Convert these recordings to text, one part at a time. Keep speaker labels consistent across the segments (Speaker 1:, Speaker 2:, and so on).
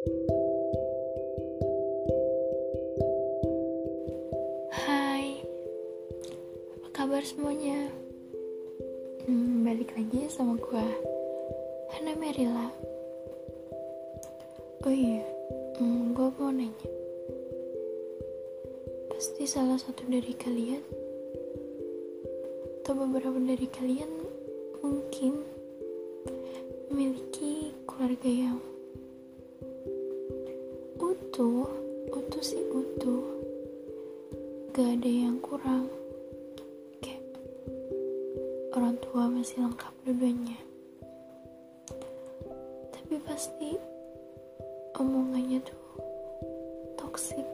Speaker 1: Hai, apa kabar semuanya? Hmm, balik lagi sama gue, Hana Merila. Oh iya, hmm, gue mau nanya. Pasti salah satu dari kalian, atau beberapa dari kalian mungkin memiliki keluarga yang utuh, utuh sih utuh gak ada yang kurang. Kayak orang tua masih lengkap dua-duanya tapi pasti omongannya tuh toxic.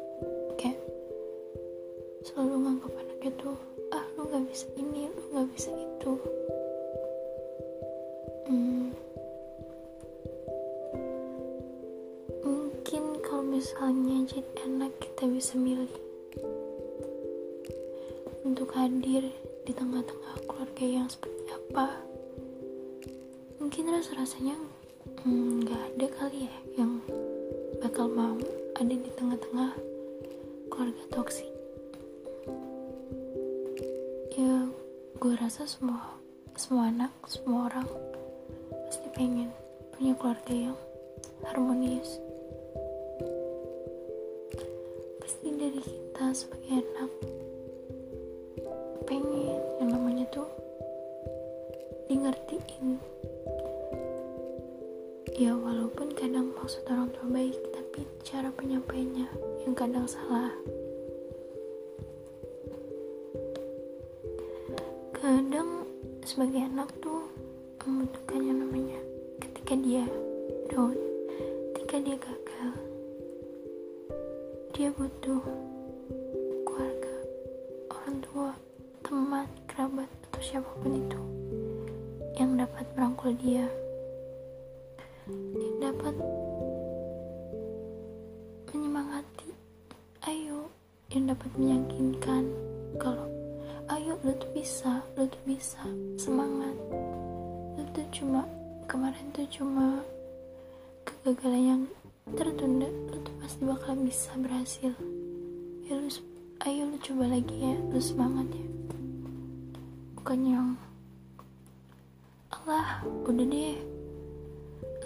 Speaker 1: Kayak selalu nganggap anaknya tuh ah lu gak bisa ini lu gak bisa itu. Hmm. Misalnya jadi anak kita bisa milih untuk hadir di tengah-tengah keluarga yang seperti apa. Mungkin rasa-rasanya nggak hmm, ada kali ya yang bakal mau ada di tengah-tengah keluarga toksik. Ya gue rasa semua semua anak semua orang pasti pengen punya keluarga yang harmonis sebagai anak. Pengen yang namanya tuh di ngertiin ya walaupun kadang maksud orang tua baik tapi cara penyampainya yang kadang salah. Kadang sebagai anak tuh membutuhkan yang namanya ketika dia down ketika dia gagal dia butuh siapa pun itu yang dapat merangkul dia, yang dapat menyemangati, ayo, yang dapat meyakinkan kalau ayo lu tuh bisa, lu tuh bisa, semangat, lu tuh cuma kemarin tuh cuma kegagalan yang tertunda, lu tuh pasti bakal bisa berhasil. Ya lu, ayo lu coba lagi ya, lu semangat ya bukan yang Allah. Udah deh.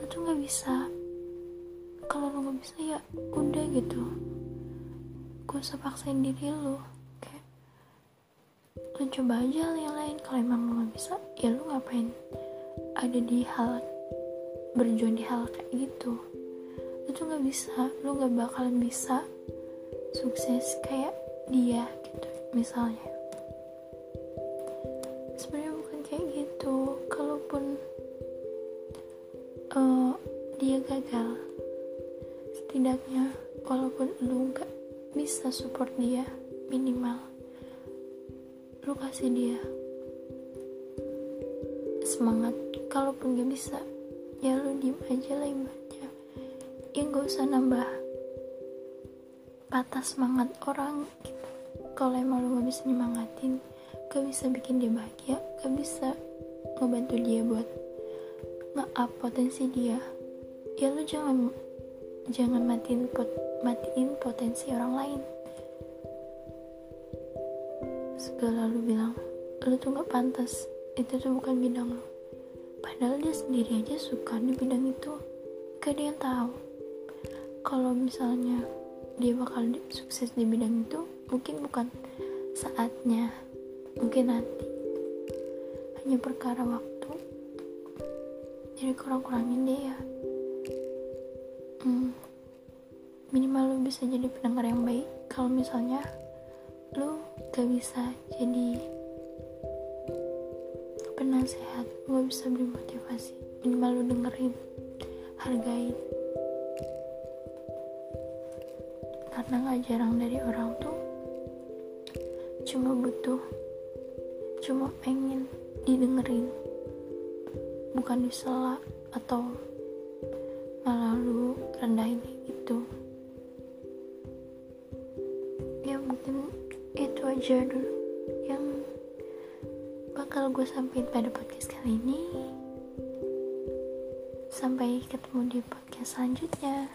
Speaker 1: Lu tuh nggak bisa. Kalau lu nggak bisa ya udah gitu. Gue usah paksain diri lu. Kayak lu coba aja yang lain. Kalau emang lu nggak bisa ya lu ngapain ada di hal berjuang di hal kayak gitu. Lu tuh nggak bisa. Lu nggak bakalan bisa sukses kayak dia gitu misalnya uh, dia gagal. Setidaknya walaupun lu gak bisa support dia minimal lu kasih dia semangat. Kalaupun gak bisa ya lu diem aja lah ibaratnya. Ya gak usah nambah patah semangat orang gitu. Kalau emang lu gak bisa nyemangatin gak bisa bikin dia bahagia gak bisa ngebantu dia buat nge-up potensi dia? Ya lu jangan jangan matiin pot, matiin potensi orang lain. Segala lu bilang lu tuh gak pantas. Itu tuh bukan bidang lu. Padahal dia sendiri aja suka di bidang itu. Gak yang tahu. Kalau misalnya dia bakal sukses di bidang itu mungkin bukan saatnya. Mungkin nanti. Hanya perkara waktu jadi kurang-kurangin deh ya. Hmm, minimal lu bisa jadi pendengar yang baik. Kalau misalnya lu gak bisa jadi penasehat gak bisa beri motivasi minimal lu dengerin hargain. Karena gak jarang dari orang tuh cuma butuh cuma pengen didengerin bukan disela atau malah lu rendahin gitu ya mungkin itu aja dulu yang bakal gue sampaikan pada podcast kali ini. Sampai ketemu di podcast selanjutnya